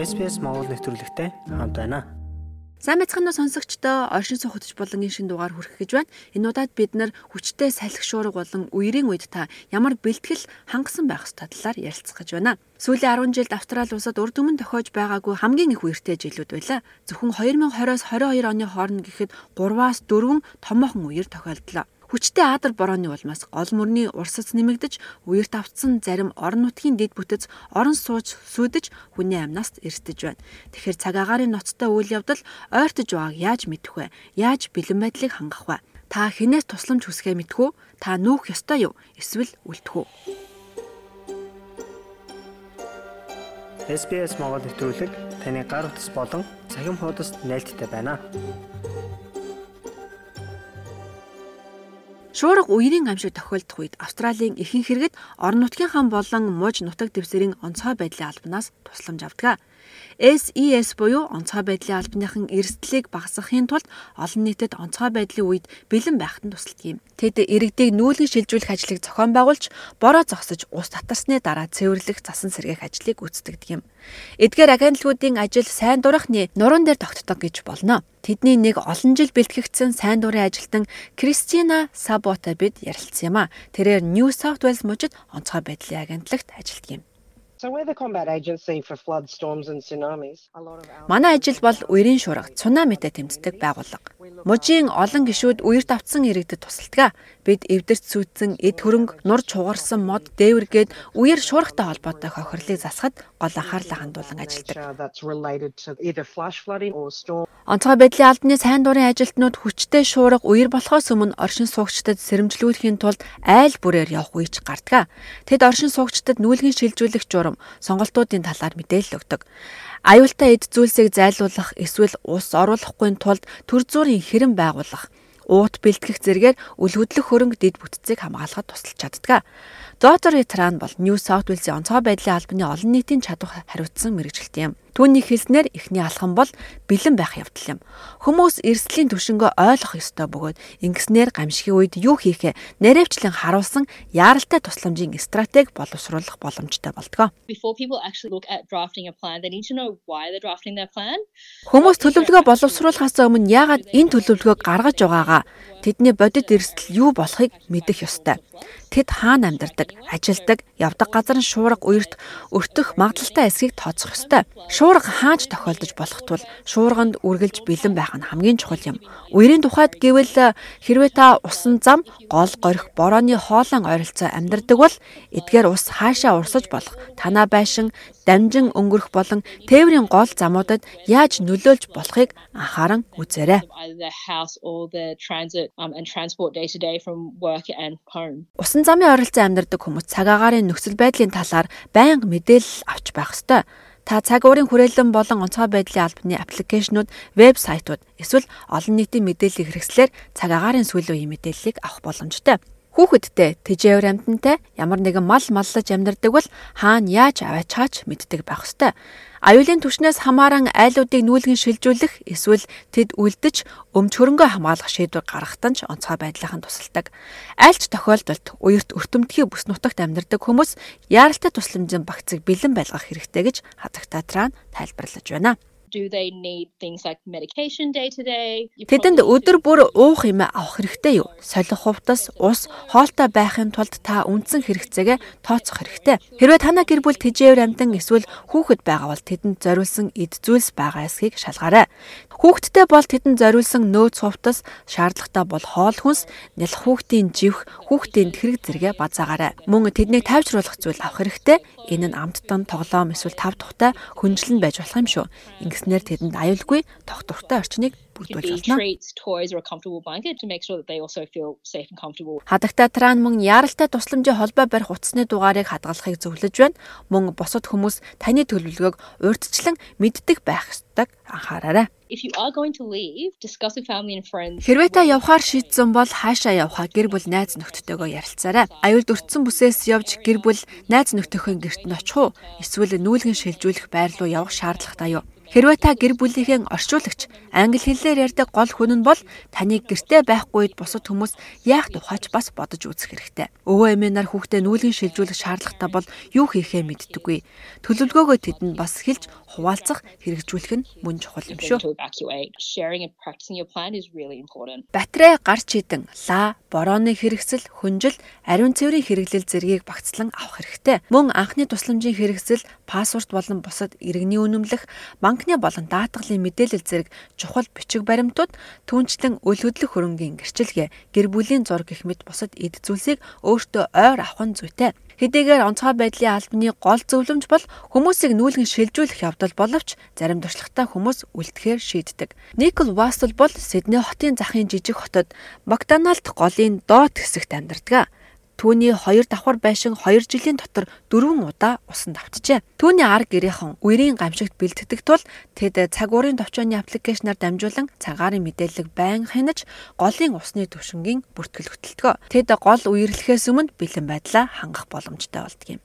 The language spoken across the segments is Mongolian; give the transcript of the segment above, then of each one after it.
SPS Монгол нэвтрүүлэгтэй хамт байна. Сайн мэцхан сонсогчдоо оршин суугч болонгийн шин дугаар хүргэх гэж байна. Энэ удаад бид нар хүчтэй салхи шуурга болон үерийн үед та ямар бэлтгэл хангасан байх ёстой талаар ярилцах гэж байна. Сүүлийн 10 жилд Австрали улсад урд өмнө тохиож байгаагүй хамгийн их үертэй жилүүд байлаа. Зөвхөн 2020-оос 22 оны хооронд гэхэд 3-аас 4 томоохон үер тохиолдлоо. Хүчтэй аадар борооны улмаас гол мөрний урсац нэмэгдэж, үерт автсан зарим орон нутгийн дэд бүтэц орон сууж сүудэж хүний амнаас эрсдэж байна. Тэгэхээр цаг агаарын ноцтой үйл явдал ойртож байгааг яаж мэдэх вэ? Яаж бэлэн байдлыг хангах вэ? Та хинээс тусламж хүсгээ мэдэх үү? Та нүүх ёстой юу? Эсвэл үлдэх үү? SBS Монгол нэвтрүүлэг таны гар утас болон цахим хуудасд нийлдэхтэй байна. Шуурга үерийн гамшиг тохиолдох үед Австралийн ихэнх хэрэгэд орон нутгийнхаа болон муж нутаг дэвсэрийн онцгой байдлын албанаас тусламж авдаг. SES буюу онцгой байдлын албаныхан эрсдлийг багасгахын тулд олон нийтэд онцгой байдлын үед бэлэн байхад нь тусалдаг юм. Тэд иргэдийг нүүлгэн шилжүүлэх ажлыг зохион байгуулж, бороо зогсож, ус татарсны дараа цэвэрлэх засан сэргээх ажлыг гүйцэтгэдэг юм. Эдгээр агентлагуудын ажил сайн дурахны нуруунд дээр тогтдог гэж болно. Тэдний нэг олон жил бэлтгэгдсэн сайн дурын ажилтан Кристина Сабота бид ярилцсан юм а. Тэрээр New South Wales мужид онцгой байдлын агентлагт ажилладаг юм. Манай ажил бол үерийн шуурга, цунамитай тэмцдэг байгууллага. Мужийн олон гишүүд үерт автсан иргэдэд тусалдаг. Бид эвдэрч сүйдсэн эд хөрөнгө, нур чугарсан мод, дээвэргээд үер шуургатай холбоотой хохирлыг засахад гол анхаарлаа хандуулан ажилладаг. Онцгой байдлын албаны сайн дурын ажилтнууд хүчтэй шуурга үер болохоос өмнө оршин суугчдад сэрэмжлүүлэхийн тулд айл бүрээр явах үеч гардаг. Тэд оршин суугчдад нүүлгэн шилжүүлэх журам сонголтуудын талаар мэдээлэл өгдөг. Аюултай эд зүйлсийг зайлуулах эсвэл ус оруулахгүй тулд төр зуурын хэрэм байгуулах уут бэлтгэх зэргээр үл хөдлөх хөрөнгө дэд бүтцийг хамгаалахад тусалж чаддаг. Доктор Тран бол New South Wales-ийн онцгой байдлын албаны олон нийтийн чадвар хариуцсан мэрэгчлэлт юм. Түүний хэлснээр эхний алхам бол бэлэн байх явдал юм. Хүмүүс эрсдлийн түвшингөө ойлгох ёстой бөгөөд ингэснээр гамшигын үед юу хийхээ наривчлан харуулсан яаралтай тусламжийн стратеги боловсруулах боломжтой болдгоо. Хүмүүс төлөвлөгөө боловсруулахаас өмнө яагаад энэ төлөвлөгөөг гаргаж байгаагаа тэдний бодит эрсдэл юу болохыг мэдэх ёстой. Тэд хаана амьдардаг, ажилдаг, явдаг газар нь шуурга үерт өртөх магадлалтай эсхийг тооцох ёстой. Шуурга хааж тохиолдож болох тул шуурганд үргэлж бэлэн байх нь хамгийн чухал юм. Үерийн тухайд гэвэл хэрвээ та усан зам, гол горих борооны хоолон ойролцоо амьдардаг бол эдгээр ус хаашаа урсаж болох танаа байшин дамжин өнгөрөх болон тээврийн гол замуудад яаж нөлөөлж болохыг анхааран үзээрэй. Усан замын ойролцоо амьдардаг хүмүүс цаг агаарын нөхцөл байдлын талаар байнга мэдээлэл авч байх ёстой. Та цаг уурын хүрээлэн болон онцгой байдлын албаны аппликейшнууд, вебсайтууд эсвэл олон нийтийн мэдээллийг хэрэгслээр цаг агаарын үеийн мэдээллийг авах боломжтой. Хүүхэдтэй тэжээвэр амьтантай ямар нэгэн мал маллаж амьдардаг бол хаана яаж аваач хаач мэддэг байх ёстой. Аюулын түвшнээс хамааран айлуудыг нүүлгэн шилжүүлэх эсвэл тэд үлдэж өмч хөрөнгөө хамгаалах шийдвэр гаргахтан ч онцгой байдлаахан тусалдаг. Айлч тохиолдолд уерт өртөмтгий бүс нутагт амьдардаг хүмүүс яаралтай тусламжийн багцыг бэлэн байлгах хэрэгтэй гэж хадагтай тран тайлбарлаж байна do they need things like medication day to day? Тэдэнд өдөр бүр уух юм авах хэрэгтэй юу? Солих хувцас, ус, хоолтой байхын тулд та үндсэн хэрэгцээгээ тооцох хэрэгтэй. Хэрвээ танаа гэр бүл тэжээвэр амтан эсвэл хүүхэд байгаа бол тэдэнд зориулсан эд зүйлс байгаа эсхийг шалгаарай. Хүүхэдтэй бол тэдэнд зориулсан нөөц хувцас, шаардлагатай бол хоол хүнс, нялх хүүхдийн живх, хүүхдийн тэрэг зэрэгэ базаагаарай. Мөн тэднийг тайвшруулах зүйл авах хэрэгтэй. Энэ нь амттан тоглоом эсвэл тав тухтай хүнжлэн байж болох юм шүү. Ингэснээр тэдэнд аюулгүй тогтвортой орчныг бүрдүүлж болно. Хадагтай тран мөн яаралтай тусламжийн холбоо барих утасны дугаарыг хадгалахыг зөвлөж байна. Мөн бусад хүмүүс таны төлөвлөгөөг урьдчилан мэддэг байх ёстойг анхаараарай. Хэрвээ та явхаар шийдсэн бол хаашаа явхаа гэр бүл найз нөхдөдтэйгөө ярилцаарай. Аюулд өртсөн бүсээс явж гэр бүл найз нөхдөхийн гэрт нь очих уу? Эсвэл нүүлгэн шилжүүлэх байр руу явах шаардлагатай юу? Хэрвээ та гэр бүлийнхээ орчуулагч англи хэлээр ярьдаг гол хүн нь бол таны гэртээ байхгүй бусад хүмүүс яах тухайч бас бодож үзэх хэрэгтэй. Өвөө эмээ нар хүүхдээ нүүлгэн шилжүүлэх шаардлагатай бол юу хийхээ мэддэггүй. Төлөвлөгөөгөө тэдэнд бас хэлж хуваалцах, хэрэгжүүлэх нь мөн чухал юм шүү. Батарей гарч идэн, ла, борооны хэрэгсэл, хүнжил, ариун цэврийн хэрэглэл зэргийг багцлан авах хэрэгтэй. Мөн анхны тусламжийн хэрэгсэл, пассворд болон бусад иргэний үнэмлэх, банкны болон даатгалын мэдээлэл зэрэг чухал бичиг баримтууд түнчлэн үл хөдлөх хөрөнгийн гэрчилгээ, гэр бүлийн зураг гэх мэт бусад эд зүйлсийг өөртөө ойр авах нь зүйтэй. Хэдийгээр онцгой байдлын албаны гол зөвлөмж бол хүмүүсийг нүүлгэн шилжүүлэх явдал боловч зарим туршлагатай хүмүүс үлдэхээр шийддэг. Никол Вастл бол Сидней хотын захын жижиг хотод Макдоналд голын доод хэсэгт амьдардаг. Түүний хоёр давхар байшин 2 жилийн дотор дөрвөн удаа усан давтжээ. Түүний ар гэрийнхэн үерийн гамшигт бэлтгэдэг тул тэд цаг уурын товчооны аппликейшнаар дамжуулан цагаарын мэдээлэл байнга хянаж голын усны түвшингийн бүртгэл хөтэлдэг. Тэд гол үерлэхээс өмнө бэлэн байдлаа хангах боломжтой болдгийм.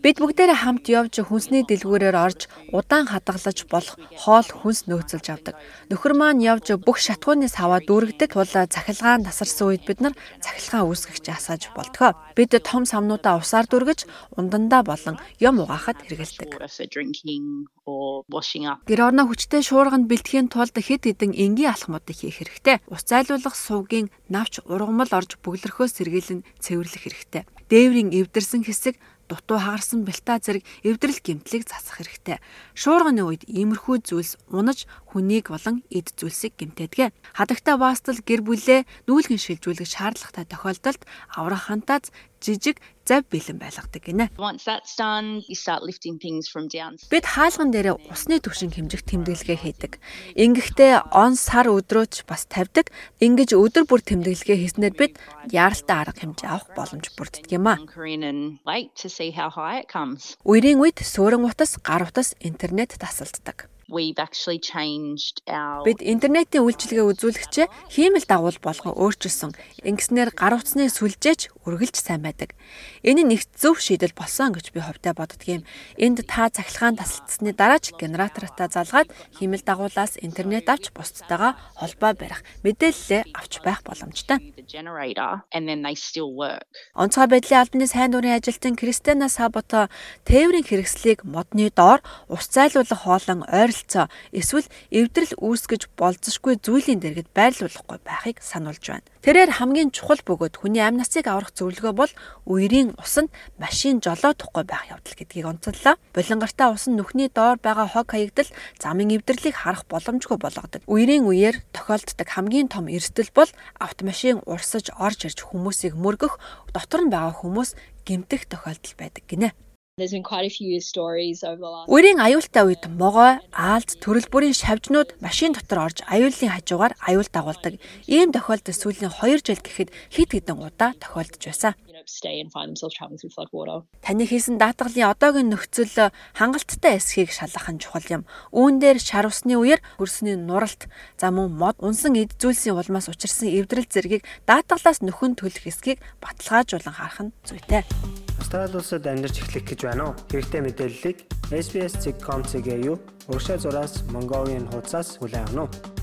Бид бүгдээрээ хамт явж хүнсний дэлгүүрээр орж удаан хадгалж болох хоол хүнс нөөцөлж авдаг. Нөхөр маань явж бүх шатгууны саваа дүүргдэг тул цахилгаан тасарсан гэсэн үед бид нар цахилгаан үүсгэгч асааж болдгоо. Бид том самнуудаа усаар дүргэж ундандаа болон юм угаахад хэрэгэлдэг. Гэр орноо хүчтэй шуурганд бэлтгэхийн тулд хэд хэдэн энгийн алхмуудыг хийх хэрэгтэй. Ус зайлуулах сувгийн навч ургамал орж бөглөрхөөс сэргийлэн цэвэрлэх хэрэгтэй. Дээврийн эвдэрсэн хэсэг дутуу хагарсан бэлта зэрэг эвдрэл гэмтлийг засах хэрэгтэй. Шуурганы үед иймэрхүү зүйлс унаж хүнийг болон эд зүйлсийг гэмтээдэг. Хадагта баастал гэр бүлээ нүүлгэн шилжүүлэх шаардлагатай тохиолдолд аврах хантаз жижиг зав бэлэн байлгадаг гинэ. Бид хаалган дээр усны түвшин хэмжих тэмдэглэгээ хийдэг. Ингэхдээ он сар өдрөөч бас тавьдаг. Ингэж өдөр бүр тэмдэглэгээ хийснээр бид яаралтай арга хэмжээ авах боломж бүрддэг юм а. Үерийн үед суурин утас, гар утас, интернет тасалддаг we've actually changed our Бид интернетийн үйлчилгээ үзүүлэгчээ хиймэл дагуул болгон өөрчилсөн. Ингэснээр гар утсныг сүлжээж үргэлж сайн байдаг. Энэ их зөв шийдэл болсон гэж би хувьдаа боддгийм. Энд та цахилгаан тасалдсны дараач генератортаа залгаад хиймэл дагуулаас интернет авч бусдтайгаа холбоо барих, мэдээлэлээ авч байх боломжтой. Онцгой байдлын албаны сайн дурын ажилтан Кристина Сабото тээврийн хэрэгслийг модны доор ус зайлуулах хоолон ойр ойролцоо эсвэл эвдрэл үүсгэж болзошгүй зүйлийн дэргэд байрлуулахгүй байхыг сануулж байна. Тэрээр хамгийн чухал бөгөөд хүний амь насыг аврах зөвлөгөө бол үерийн ус нь машин жолоодохгүй байх явдал гэдгийг онцоллоо. Булангартаа ус нь нүхний доор байгаа хог хаягдал замын эвдэрлийг харах боломжгүй болгодог. Үерийн үеэр тохиолддог хамгийн том эрсдэл бол автомашин урсаж орж ирж хүмүүсийг мөргөх, дотор нь байгаа хүмүүс гэмтэх тохиолдол байдаг гинэ. Үрийн аюултай үед могой, аалд, төрөл бүрийн шавжнууд машин дотор орж аюулын хажуугаар аюул дагуулдаг. Ийм тохиолдол сүүлийн 2 жил гэхэд хэд хэдэн удаа тохиолдож байсан. Stay and find themselves traveling through flood water. Таны хийсэн даатгалын одоогийн нөхцөл хангалттай эсхийг шалгах нь чухал юм. Үүн дээр шар усны үеэр хөрсний нуралт, за мөн мод, унсан эд зүйлсийн улмаас учирсан эвдрэл зэргийг даатгалаас нөхөн төлөх эсхийг баталгаажуулан харах нь зүйтэй. Австрали улсад амьдарч эхлэх гэж байна уу? Хэрэгтэй мэдээллийг SBS.com.cg юу? Урагшаа зураас Mongolian хуудасаас хүлээн авах нь.